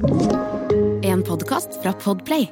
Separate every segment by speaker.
Speaker 1: En podkast fra Podplay.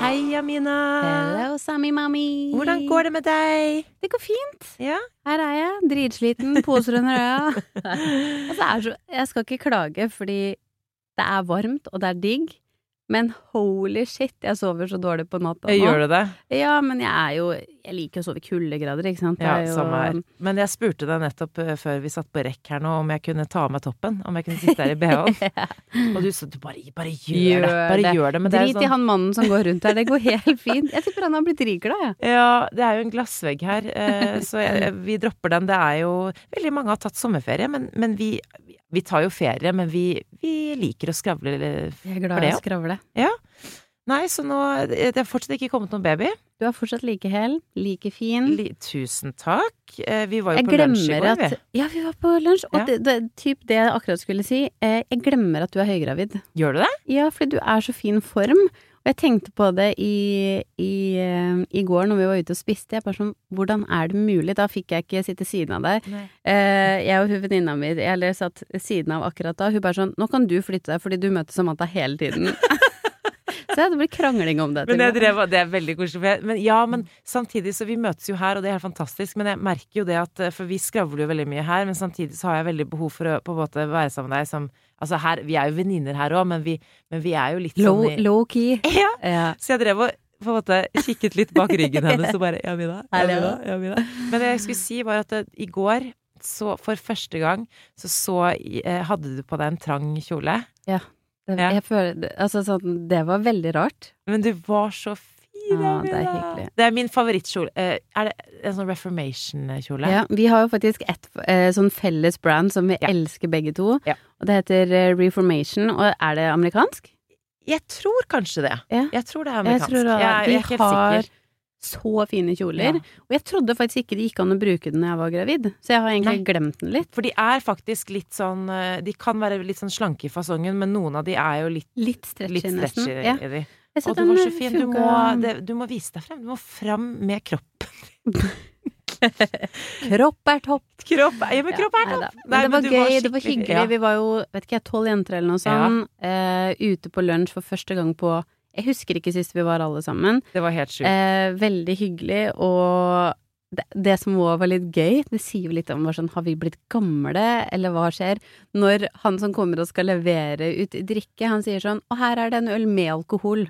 Speaker 2: Hei, Amina.
Speaker 1: Hello, Sammy Mami.
Speaker 2: Hvordan går det med deg?
Speaker 1: Det går fint.
Speaker 2: Ja.
Speaker 1: Her er jeg, dritsliten, poser under øya. altså, jeg skal ikke klage, fordi det er varmt, og det er digg. Men holy shit, jeg sover så dårlig på natta nå.
Speaker 2: Gjør du det?
Speaker 1: Ja, men jeg er jo Jeg liker å sove i kuldegrader, ikke sant.
Speaker 2: Ja,
Speaker 1: jo-
Speaker 2: samme her. Men jeg spurte deg nettopp eh, før vi satt på rekk her nå, om jeg kunne ta av meg toppen. Om jeg kunne sitte her i BH-en. Og du sa du bare, bare gjør, det. Bare gjør det. Men det er
Speaker 1: Drit i
Speaker 2: sånn,
Speaker 1: han mannen som går rundt her, det går helt fint. Jeg tipper han har blitt rikglad, jeg.
Speaker 2: ja, det er jo en glassvegg her, eh, så jeg, vi dropper den. Det er jo Veldig mange har tatt sommerferie, men, men vi, vi tar jo ferie, men vi, vi liker å skravle for det.
Speaker 1: Jeg er glad i å skravle. Ja.
Speaker 2: Nei, så nå Det har fortsatt ikke kommet noen baby.
Speaker 1: Du er fortsatt like hel, like fin.
Speaker 2: Li, tusen takk. Eh, Vi var jo
Speaker 1: Jeg
Speaker 2: på lunsj i
Speaker 1: går,
Speaker 2: går, vi.
Speaker 1: Ja, vi var på lunsj, og
Speaker 2: Ja.
Speaker 1: det, det, typ det jeg akkurat skulle si. Eh, jeg glemmer at du er høygravid.
Speaker 2: Gjør du det?
Speaker 1: Ja, fordi du er så fin form. Og jeg tenkte på det i, i, eh, i går når vi var ute og spiste. Jeg bare sånn, hvordan er det mulig? Da fikk jeg ikke sitte siden av deg. Eh, jeg og hun venninna mi, eller satt siden av akkurat da, hun bare sånn Nå kan du flytte deg fordi du møter Samantha hele tiden. så det blir krangling om det.
Speaker 2: Men jeg drev, det er veldig koselig. Men ja, men samtidig så vi møtes jo her, og det er helt fantastisk. Men jeg merker jo det at eh, For vi skravler jo veldig mye her, men samtidig så har jeg veldig behov for å på en måte være sammen med deg som Altså her, vi er jo venninner her òg, men, vi- men vi er jo litt
Speaker 1: Low,
Speaker 2: sånn i
Speaker 1: low key.
Speaker 2: Ja!
Speaker 1: Ja.
Speaker 2: Så jeg drev og på en måte kikket litt bak ryggen hennes og bare Ja, Mina. Ja, Mina, ja, Mina. Men det jeg skulle si, var at det, i går, så for første gang, så så eh, Hadde du på deg en trang kjole?
Speaker 1: Det,
Speaker 2: Ja.
Speaker 1: føler, altså, sånn, det var veldig rart.
Speaker 2: Men du var så fin,
Speaker 1: Ja, det er hyggelig.
Speaker 2: Det er min favorittkjole. Eh, Er det en sånn Reformation-kjole?
Speaker 1: Ja, vi har jo faktisk et eh, sånn felles brand som vi
Speaker 2: Ja.
Speaker 1: elsker begge to.
Speaker 2: Ja.
Speaker 1: Og det heter eh, Reformation. Og er det amerikansk?
Speaker 2: Jeg tror kanskje det.
Speaker 1: Ja.
Speaker 2: Jeg tror det er amerikansk.
Speaker 1: Jeg,
Speaker 2: jeg, er- jeg er helt
Speaker 1: har
Speaker 2: sikker.
Speaker 1: så fine kjoler.
Speaker 2: Ja.
Speaker 1: Og jeg trodde faktisk ikke det gikk an å bruke den når jeg var gravid. Så jeg har egentlig
Speaker 2: Nei.
Speaker 1: glemt den litt.
Speaker 2: For de er faktisk litt sånn eh, De kan være litt sånn slanke i fasongen, men noen av de er jo litt,
Speaker 1: Litt stretchy,
Speaker 2: litt
Speaker 1: nesten. Ja.
Speaker 2: Og du var så fin. Du må, det, du må vise deg frem. Du må fram med kropp.
Speaker 1: Kropp er topp!
Speaker 2: Kropp, ja, men kropp er
Speaker 1: Ja, neida. Men det var
Speaker 2: men
Speaker 1: gøy, det var hyggelig.
Speaker 2: ja.
Speaker 1: Vi var jo, vet ikke jeg, tolv jenter eller noe sånt, uh, ute på lunsj for første gang på Jeg husker ikke sist vi var alle sammen.
Speaker 2: Det var helt sjukt.
Speaker 1: Uh, veldig hyggelig, og det, det som òg var litt gøy, det sier jo litt om sånn, har vi blitt gamle, eller hva skjer? Når han som kommer og skal levere ut drikke, han sier sånn Å, her er det en øl med alkohol.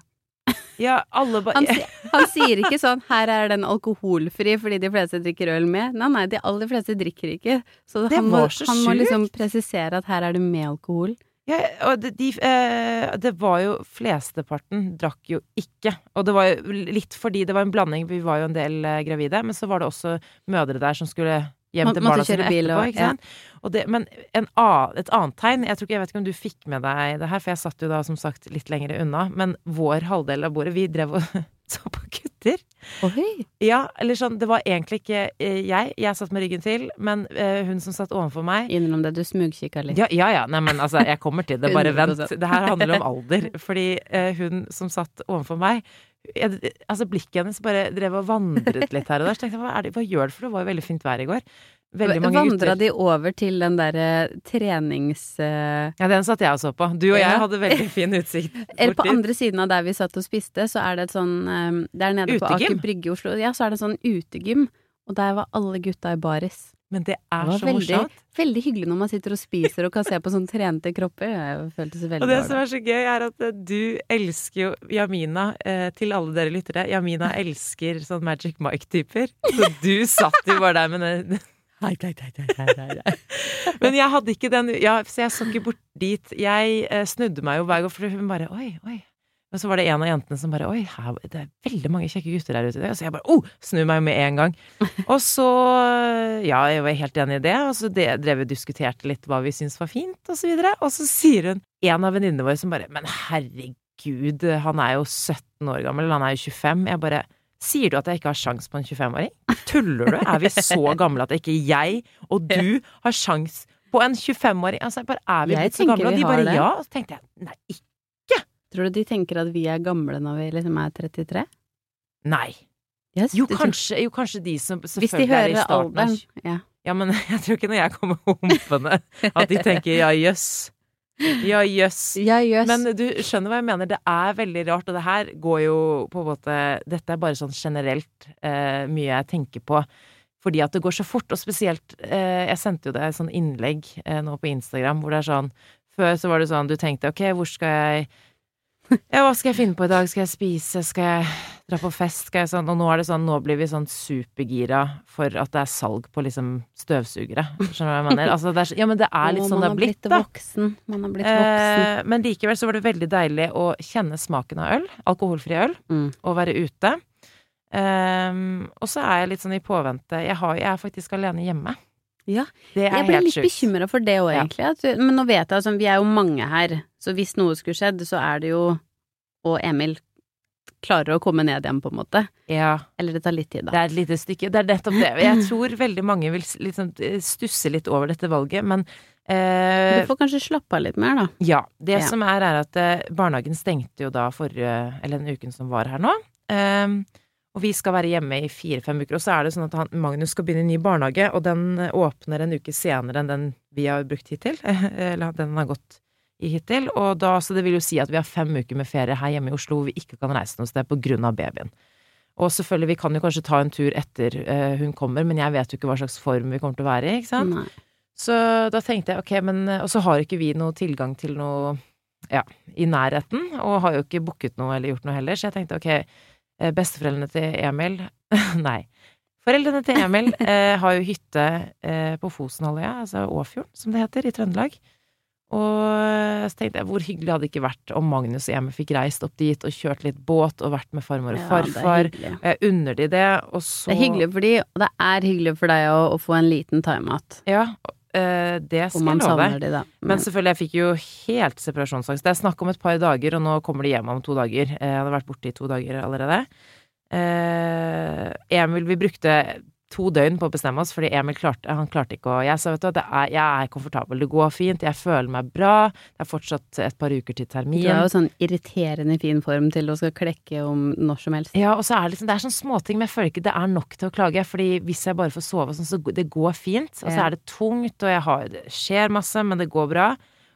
Speaker 2: Ja.
Speaker 1: Han, han sier ikke sånn Her er den alkoholfri fordi de fleste drikker øl med. Nei, nei, de aller fleste drikker ikke. Så
Speaker 2: Det
Speaker 1: han, må,
Speaker 2: så
Speaker 1: han må liksom presisere at her er det med alkohol.
Speaker 2: Ja, og det, de, eh, det var jo Flesteparten drakk jo ikke. Og det var jo litt fordi det var en blanding, vi var jo en del eh, gravide, men så var det også mødre der som skulle hjem
Speaker 1: man,
Speaker 2: til barna sine etterpå.
Speaker 1: og-
Speaker 2: ikke sant? Og det, men en et annet tegn jeg, tror ikke, jeg vet ikke om du fikk med deg det her, for jeg satt jo da som sagt litt lenger unna, men vår halvdel av bordet, vi drev og så på gutter.
Speaker 1: Oi!
Speaker 2: Ja, eller sånn, det var egentlig ikke eh, jeg, jeg satt med ryggen til, men eh, hun som satt overfor meg
Speaker 1: Innrøm det, du smugkikka litt.
Speaker 2: ja, ja, ja. Nei, men altså, jeg kommer til det. Bare vent. Det her handler om alder. Fordi eh, hun som satt overfor meg jeg, Altså, blikket hennes bare drev og vandret litt her og der. Så tenkte jeg, hva, det, hva gjør det for det? Det var jo veldig fint vær i går. Veldig mange
Speaker 1: Vandra
Speaker 2: gutter.
Speaker 1: de over til den derre trenings... Uh...
Speaker 2: Ja, den satt jeg og så på. Du og jeg hadde veldig fin utsikt.
Speaker 1: Eller på andre siden av der vi satt og spiste, så er det et sånn eh, Der nede på Aker Brygge i Oslo, ja, så er det sånn utegym. Og der var alle gutta i baris.
Speaker 2: Men det er
Speaker 1: det
Speaker 2: så
Speaker 1: veldig,
Speaker 2: morsomt.
Speaker 1: veldig hyggelig når man sitter og spiser og kan se på sånn trente kropper. Jeg følte så
Speaker 2: Og det som er så gøy, er at eh, du elsker jo Jamina, eh, til alle dere lyttere. Jamina elsker sånn Magic Mike-typer. Så du satt jo bare der med den hei, hei, hei. Men jeg hadde ikke den ja, Så jeg så ikke bort dit. Jeg eh, snudde meg jo hver gang, for hun bare Oi, oi. Og så var det en av jentene som bare Oi, her, det er veldig mange kjekke gutter der ute. Og så jeg bare oh, snur meg med en gang. Og så Ja, jeg var helt enig i det. Og så det, drev vi og diskuterte litt hva vi syntes var fint, og så videre. Og så sier hun, en av venninnene våre som bare Men herregud, han er jo 17 år gammel, han er jo 25. Jeg bare Sier du at jeg ikke har sjans på en 25-åring? Tuller du? Er vi så gamle at ikke jeg og du har sjans på en 25-åring? Altså, bare er vi
Speaker 1: Jeg
Speaker 2: blitt så gamle? Og de bare
Speaker 1: det.
Speaker 2: ja. Og så tenkte jeg nei, ikke.
Speaker 1: Tror du de tenker at vi er gamle når vi liksom er 33?
Speaker 2: Nei.
Speaker 1: Yes,
Speaker 2: Jo, kanskje, jo, kanskje de som
Speaker 1: Hvis de
Speaker 2: selvfølgelig er i starten.
Speaker 1: alderen. Ja.
Speaker 2: Ja, men jeg tror ikke når jeg kommer humpende at de tenker ja, jøss. Ja, jøss.
Speaker 1: Ja, jøss.
Speaker 2: Men du skjønner hva jeg mener. Det er veldig rart, og det her går jo på en måte Dette er bare sånn generelt eh, mye jeg tenker på. Fordi at det går så fort, og spesielt eh, Jeg sendte jo deg et sånn innlegg eh, nå på Instagram hvor det er sånn Før så var det sånn du tenkte ok, hvor skal jeg Ja, hva skal jeg finne på i dag? Skal jeg spise? Skal jeg dra på fest? Skal jeg sånn Og nå er det sånn, nå blir vi sånn supergira for at det er salg på liksom støvsugere. Skjønner du hva jeg mener? Altså, det er, ja, men det er litt
Speaker 1: Å,
Speaker 2: sånn det er blitt, da.
Speaker 1: Voksen. Man har blitt voksen.
Speaker 2: Eh, men likevel så var det veldig deilig å kjenne smaken av øl, alkoholfri øl,
Speaker 1: Mm.
Speaker 2: og være ute. Ehm, og så er jeg litt sånn i påvente. Jeg, har, jeg er faktisk alene hjemme.
Speaker 1: Ja, jeg ble litt bekymra for det òg,
Speaker 2: Ja.
Speaker 1: egentlig. At, men nå vet jeg altså, vi er jo mange her, så hvis noe skulle skjedd, så er det jo Og Emil klarer å komme ned igjen, på en måte.
Speaker 2: Ja,
Speaker 1: Eller det tar litt tid,
Speaker 2: det er et lite stykke. Det er nettopp det. Jeg tror veldig mange vil liksom eh, stusse litt over dette valget, men eh,
Speaker 1: Du får kanskje slappe av litt mer, da.
Speaker 2: Ja. Det
Speaker 1: Ja.
Speaker 2: som er, er at eh, barnehagen stengte jo da forrige Eller den uken som var her nå. Ehm, og vi skal være hjemme i fire-fem uker. Og så er det sånn at han, Magnus skal begynne i ny barnehage, og den eh, åpner en uke senere enn den vi har brukt hittil. Eller den har gått i hittil. Og da, så det vil jo si at vi har fem uker med ferie her hjemme i Oslo hvor vi ikke kan reise noe sted på grunn av babyen. Og selvfølgelig, vi kan jo kanskje ta en tur etter uh, hun kommer, men jeg vet jo ikke hva slags form vi kommer til å være i, ikke sant?
Speaker 1: Nei.
Speaker 2: Så da tenkte jeg ok, men Og så har ikke vi noe tilgang til noe ja, i nærheten, og har jo ikke booket noe eller gjort noe heller, så jeg tenkte ok, besteforeldrene til Emil Nei. Foreldrene til Emil eh, har jo hytte eh, på Fosenhalvøya, altså Åfjorden, som det heter, i Trøndelag. Og så tenkte jeg hvor hyggelig hadde det ikke vært om Magnus og Emil fikk reist opp dit og kjørt litt båt og vært med farmor og farfar.
Speaker 1: Ja,
Speaker 2: Jeg unner de det, og så
Speaker 1: Det er hyggelig for de, og det er hyggelig for deg å, å få en liten timeout.
Speaker 2: Ja, eh, det skal jeg love.
Speaker 1: de, da.
Speaker 2: Men selvfølgelig, jeg fikk jo helt separasjonsangst. Det er snakk om et par dager, og nå kommer de hjem om to dager. Eh, Jeg hadde vært borte i to dager allerede. Uh, Emil, vi brukte to døgn på å bestemme oss, fordi Emil klarte, han klarte ikke å Jeg sa vet du, er, jeg er komfortabel, det går fint, jeg føler meg bra, det er fortsatt et par uker til termin.
Speaker 1: du er jo sånn irriterende fin form til å skal klekke om når som helst.
Speaker 2: Ja, og så er det liksom, det er sånne småting, men jeg føler ikke det er nok til å klage. Fordi hvis jeg bare får sove sånn, så det går fint. Og så er det tungt, og jeg har, det skjer masse, men det går bra.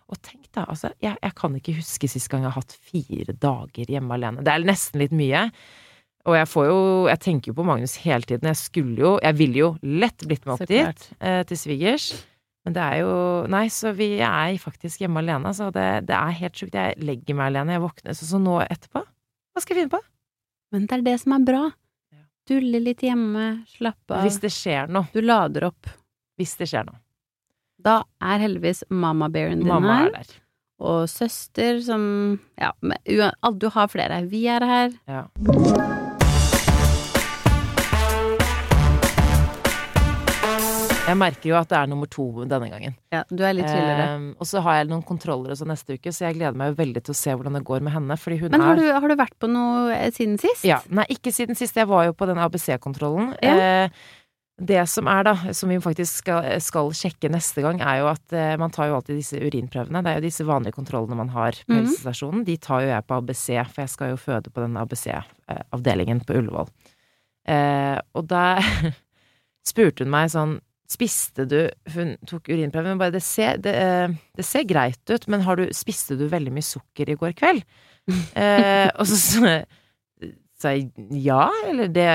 Speaker 2: Og tenk da, altså, jeg, jeg kan ikke huske sist gang jeg har hatt fire dager hjemme alene. Det er nesten litt mye. Og jeg får jo, jeg tenker jo på Magnus hele tiden. Jeg skulle jo, jeg ville jo lett blitt med opp dit, eh, til svigers. Men det er jo, nei, så vi er faktisk hjemme alene, så det, det er helt sjukt. Jeg legger meg alene, jeg våkner, så, så nå etterpå, hva skal jeg finne på?
Speaker 1: Men det er det som er bra. Dulle litt hjemme, slappe av.
Speaker 2: Hvis det skjer noe.
Speaker 1: Du lader opp.
Speaker 2: Hvis det skjer noe.
Speaker 1: Da er heldigvis mamma bearen din
Speaker 2: Mamma
Speaker 1: her,
Speaker 2: er der.
Speaker 1: og søster som Ja, du har flere. Vi er her.
Speaker 2: Ja. Jeg merker jo at det er nummer to denne gangen.
Speaker 1: Ja, du er litt chillere.
Speaker 2: Ehm, og så har jeg noen kontroller og sånn neste uke, så jeg gleder meg jo veldig til å se hvordan det går med henne. Fordi hun
Speaker 1: Men har
Speaker 2: er
Speaker 1: du, har du vært på noe eh, siden sist?
Speaker 2: Ja. Nei, ikke siden sist. Jeg var jo på den ABC-kontrollen.
Speaker 1: Ja.
Speaker 2: Eh, det som er, da, som vi faktisk skal, skal sjekke neste gang, er jo at eh, man tar jo alltid disse urinprøvene. Det er jo disse vanlige kontrollene man har på
Speaker 1: mm.
Speaker 2: helsestasjonen. De tar jo jeg på ABC, for jeg skal jo føde på den ABC-avdelingen på Ullevål. Eh, og da spurte hun meg sånn Spiste du Hun tok urinprøven, men bare det ser, det, eh, det ser greit ut, men har du, spiste du veldig mye sukker i går kveld? eh, og så sa jeg ja, eller det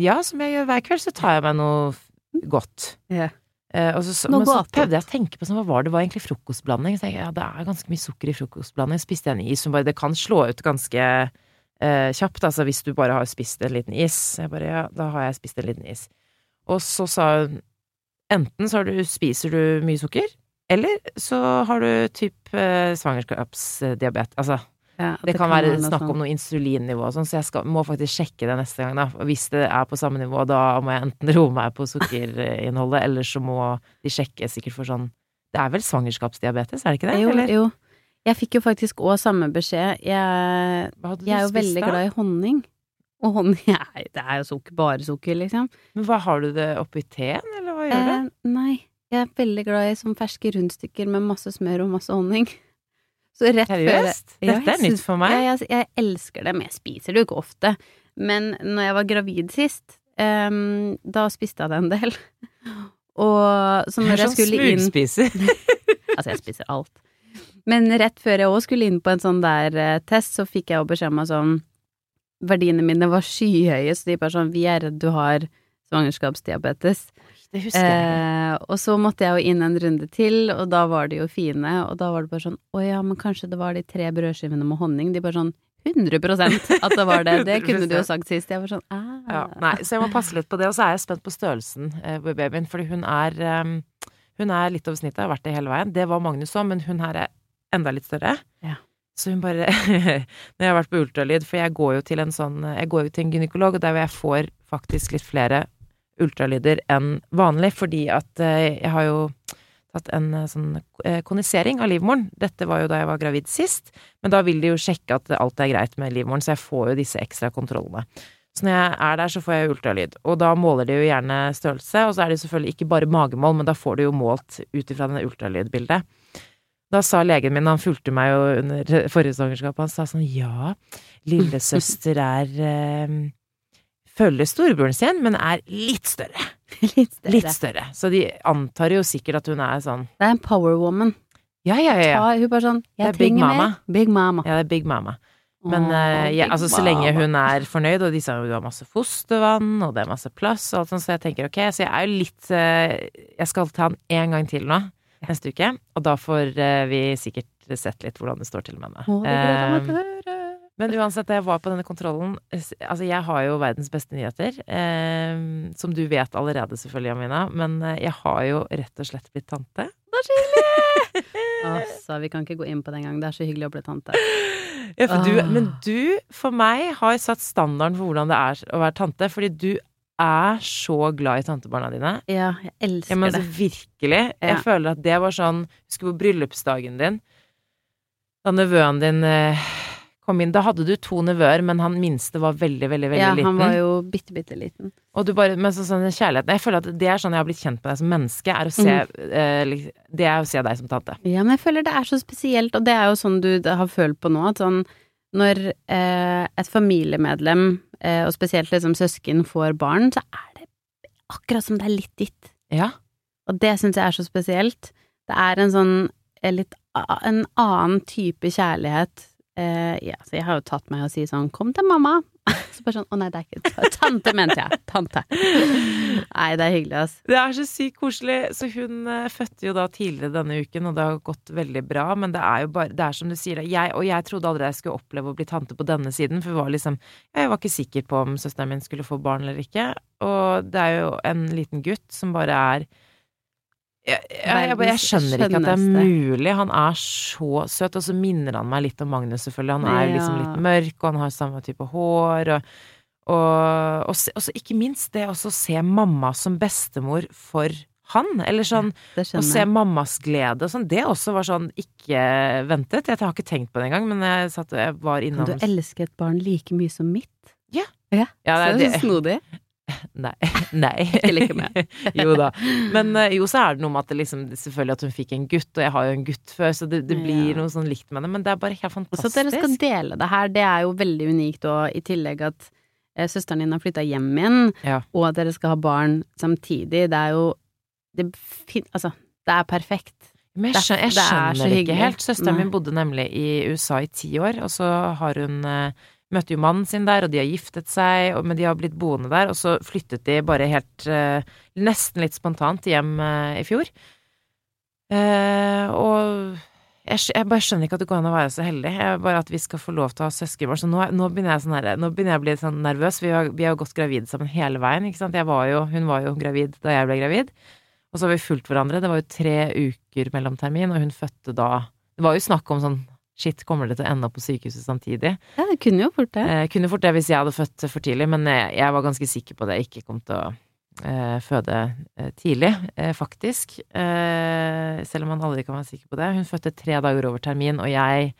Speaker 2: Ja, som jeg gjør hver kveld, så tar jeg meg noe godt.
Speaker 1: Yeah.
Speaker 2: Eh, og så, så, men så prøvde jeg å tenke på sånn, hva var det, var egentlig frokostblanding. Så jeg, ja, det er ganske mye sukker i frokostblanding. Spiste jeg en is som bare Det kan slå ut ganske eh, kjapt, altså hvis du bare har spist en liten is. Jeg bare ja, da har jeg spist en liten is. Og så sa hun enten så har du, spiser du mye sukker, eller så har du typ eh, svangerskapsdiabetes. Altså
Speaker 1: Ja, det,
Speaker 2: det, kan være snakk om noe insulinnivå og sånn, så jeg skal, må faktisk sjekke det neste gang, da. Og hvis det er på samme nivå, da må jeg enten roe meg på sukkerinnholdet, eller så må de sjekke sikkert for sånn Det er vel svangerskapsdiabetes, er det ikke det?
Speaker 1: Jo,
Speaker 2: eller?
Speaker 1: jo. Jeg fikk jo faktisk òg samme beskjed. Jeg, jeg er jo
Speaker 2: spist
Speaker 1: veldig
Speaker 2: da?
Speaker 1: glad i honning. Og honning Nei, det er jo sukker, bare sukker, liksom.
Speaker 2: Men hva har du det oppi teen, eller hva gjør du?
Speaker 1: Eh, nei, jeg er veldig glad i sånn ferske rundstykker med masse smør og masse honning. Så rett før
Speaker 2: Seriøst?
Speaker 1: Ja,
Speaker 2: Dette er nytt for meg.
Speaker 1: Ja, jeg, jeg elsker det, men jeg spiser det jo ikke ofte. Men når jeg var gravid sist, um, da spiste jeg det en del. Og så
Speaker 2: Du
Speaker 1: når
Speaker 2: er
Speaker 1: jeg
Speaker 2: sånn
Speaker 1: skulle inn
Speaker 2: smugspiser.
Speaker 1: Altså, jeg spiser alt. Men rett før jeg òg skulle inn på en sånn der eh, test, så fikk jeg jo beskjed om sånn Verdiene mine var skyhøye, så de bare sånn Vi er redd du har svangerskapsdiabetes.
Speaker 2: Det husker jeg.
Speaker 1: Eh, og så måtte jeg jo inn en runde til, og da var de jo fine, og da var det bare sånn Å ja, men kanskje det var de tre brødskivene med honning. De bare sånn 100% at det var det. Det kunne du jo sagt sist. Jeg var sånn ah.
Speaker 2: Ja, nei, så jeg må passe litt på det. Og så er jeg spent på størrelsen eh, på babyen, fordi hun er eh, Hun er litt over snittet, har vært det hele veien. Det var Magnus òg, men hun her er enda litt større.
Speaker 1: Ja.
Speaker 2: Så hun bare Når jeg har vært på ultralyd, for jeg går jo til en sånn Jeg går jo til en gynekolog, og der hvor jeg får faktisk litt flere ultralyder enn vanlig, fordi at eh, jeg har jo tatt en eh, sånn eh, konisering av livmoren. Dette var jo da jeg var gravid sist, men da vil de jo sjekke at alt er greit med livmoren, så jeg får jo disse ekstra kontrollene. Så når jeg er der, så får jeg ultralyd, og da måler de jo gjerne størrelse, og så er det jo selvfølgelig ikke bare magemål, men da får du jo målt ut ifra denne ultralydbildet. Da sa legen min, han fulgte meg jo under forrige svangerskap, han sa sånn ja, lillesøster er øh, følger storebroren sin, men er litt større.
Speaker 1: Litt større.
Speaker 2: Litt større. Så de antar jo sikkert at hun er sånn
Speaker 1: Det er en power woman.
Speaker 2: Ja, ja, ja. ja.
Speaker 1: Hun bare sånn Jeg
Speaker 2: er
Speaker 1: trenger
Speaker 2: mama.
Speaker 1: mer. Big mama.
Speaker 2: Ja, det er big mama. Men
Speaker 1: Åh, ja,
Speaker 2: altså, så lenge hun er fornøyd, og de sa jo du har masse fostervann, og det er masse plass, og alt sånt, så jeg tenker ok, så jeg er jo litt eh, Jeg skal ta den en gang til nå, neste uke, og da får eh, vi sikkert sett litt hvordan det står til med henne.
Speaker 1: Det
Speaker 2: Eh,
Speaker 1: høre.
Speaker 2: Men uansett, da jeg var på denne kontrollen Altså, jeg har jo verdens beste nyheter. Eh, som du vet allerede, selvfølgelig, Amina. Men eh, jeg har jo rett og slett blitt tante.
Speaker 1: Altså, vi kan ikke gå inn på det engang. Det er så hyggelig å bli tante.
Speaker 2: Ja, for du,
Speaker 1: Ah.
Speaker 2: men du, for meg, har satt standarden for hvordan det er å være tante. Fordi du er så glad i tantebarna dine.
Speaker 1: Ja, jeg elsker
Speaker 2: Ja, men altså,
Speaker 1: det.
Speaker 2: virkelig. Jeg
Speaker 1: Ja.
Speaker 2: føler at det var sånn Husker på bryllupsdagen din. Da nevøen din eh, kom inn. Da hadde du to nevøer, men han minste var veldig, veldig, veldig
Speaker 1: Ja,
Speaker 2: liten.
Speaker 1: han var jo bitte, bitte liten.
Speaker 2: Og du bare, men så, sånn kjærlighet Jeg føler at det er sånn jeg har blitt kjent med deg som menneske, er å se
Speaker 1: mm.
Speaker 2: eh, Det er å se deg som tante.
Speaker 1: Ja, men jeg føler det er så spesielt, og det er jo sånn du har følt på nå, at sånn når eh, et familiemedlem, og spesielt liksom søsken, får barn, så er det akkurat som det er litt ditt.
Speaker 2: Ja.
Speaker 1: Og det syns jeg er så spesielt. Det er en sånn eh, litt en annen type kjærlighet. Eh, ja, så jeg har jo tatt meg og si sånn 'kom til mamma'. Så bare sånn 'å nei, det er ikke Tante, mente jeg. Tante'. Nei, det er hyggelig, ass.
Speaker 2: Det er så sykt koselig. Så hun eh, fødte jo da tidligere denne uken, og det har gått veldig bra. Men det er jo bare Det er som du sier, jeg, og jeg trodde aldri jeg skulle oppleve å bli tante på denne siden, for var liksom Jeg var ikke sikker på om søsteren min skulle få barn eller ikke. Og det er jo en liten gutt som bare er jeg, jeg, jeg, jeg skjønner ikke at det er mulig. Han er så søt, og så minner han meg litt om Magnus, selvfølgelig. Han er jo liksom litt mørk, og han har samme type hår, og og, og, og så ikke minst det å se mamma som bestemor for han. Eller sånn å se mammas glede og sånn. Det også var sånn ikke ventet. Jeg har ikke tenkt på det engang, men jeg satt jeg var
Speaker 1: Kan du elske et barn like mye som mitt?
Speaker 2: Ja.
Speaker 1: ja.
Speaker 2: Ja,
Speaker 1: så
Speaker 2: det, det,
Speaker 1: snodig.
Speaker 2: nei. nei.
Speaker 1: Ikke like mye.
Speaker 2: jo da. Men eh, jo, så er det noe med at det liksom Selvfølgelig at hun fikk en gutt, og jeg har jo en gutt før, så det, det blir
Speaker 1: Ja.
Speaker 2: noe sånn likt med det. Men det er bare helt
Speaker 1: Og
Speaker 2: fantastisk.
Speaker 1: så at dere skal dele det her, det er jo veldig unikt, og i tillegg at eh, søsteren din har flytta hjem igjen,
Speaker 2: Ja.
Speaker 1: og at dere skal ha barn samtidig, det er jo det, fin, Altså, det er perfekt.
Speaker 2: Men jeg
Speaker 1: Det-
Speaker 2: skjønner, jeg
Speaker 1: er
Speaker 2: skjønner det ikke helt. Søsteren
Speaker 1: Nei.
Speaker 2: min bodde nemlig i USA i ti år, og så har hun eh, Møtte jo mannen sin der, og de har giftet seg, men de har blitt boende der, og så flyttet de bare helt eh, Nesten litt spontant hjem eh, i fjor. Eh, og jeg, bare skjønner ikke at det går an å være så heldig. Jeg, bare at vi skal få lov til å ha søskenbarn. Så nå, nå, begynner jeg sånn her, nå begynner jeg å bli sånn nervøs. Vi har, vi har gått gravid sammen hele veien, ikke sant. Var jo, hun var jo gravid da jeg ble gravid. Og så har vi fulgt hverandre. Det var jo tre uker mellom termin, og hun fødte da Det var jo snakk om sånn Shit, kommer det til å ende opp på sykehuset samtidig?
Speaker 1: Ja, det kunne jo fort det.
Speaker 2: Eh, kunne fort det hvis jeg hadde født for tidlig, men jeg, jeg var ganske sikker på det. Jeg ikke kom til å eh, føde eh, tidlig, eh, faktisk. Eh, selv om man aldri kan være sikker på det. Hun fødte tre dager over termin, og jeg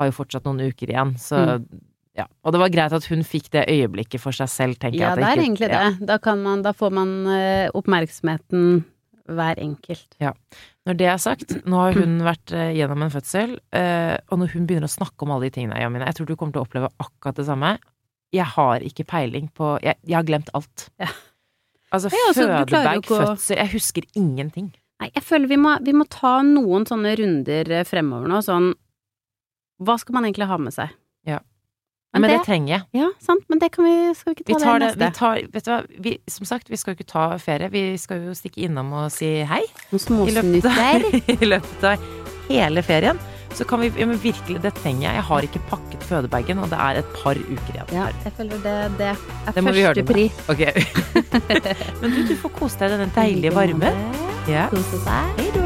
Speaker 2: har jo fortsatt noen uker igjen, så ja. Og det var greit at hun fikk det øyeblikket for seg selv, tenker
Speaker 1: Ja,
Speaker 2: jeg. Ja,
Speaker 1: det er egentlig
Speaker 2: ja.
Speaker 1: det. Da, kan man, da får man eh, oppmerksomheten hver enkelt.
Speaker 2: Når det er sagt, nå har hun vært eh, gjennom en fødsel, eh, og når hun begynner å snakke om alle de tingene, Jamina, jeg tror du kommer til å oppleve akkurat det samme. jeg har ikke peiling på Jeg, jeg har glemt alt.
Speaker 1: Ja.
Speaker 2: Altså,
Speaker 1: Ja, altså, du
Speaker 2: fødebag,
Speaker 1: å-
Speaker 2: fødsel Jeg husker ingenting.
Speaker 1: Nei, jeg føler vi må, vi må ta noen sånne runder eh, fremover nå, sånn Hva skal man egentlig ha med seg?
Speaker 2: Ja.
Speaker 1: Men,
Speaker 2: det
Speaker 1: det,
Speaker 2: trenger jeg.
Speaker 1: Ja, sant, men det kan vi Skal vi ikke
Speaker 2: Vi
Speaker 1: ta
Speaker 2: tar
Speaker 1: det
Speaker 2: det, vi tar, vet du hva, vi, som sagt, vi skal jo ikke ta ferie. Vi skal jo stikke innom og si hei. I løpet, av, I løpet av hele ferien. Så kan vi ja, men virkelig, det trenger jeg. Jeg har ikke pakket fødebagen, og det er et par uker igjen.
Speaker 1: Ja, jeg føler det, det er
Speaker 2: Det vi
Speaker 1: første pri.
Speaker 2: Ok. Men du, du får kose deg i denne deilige varmen. Ja.
Speaker 1: Kose seg.
Speaker 2: Hei da.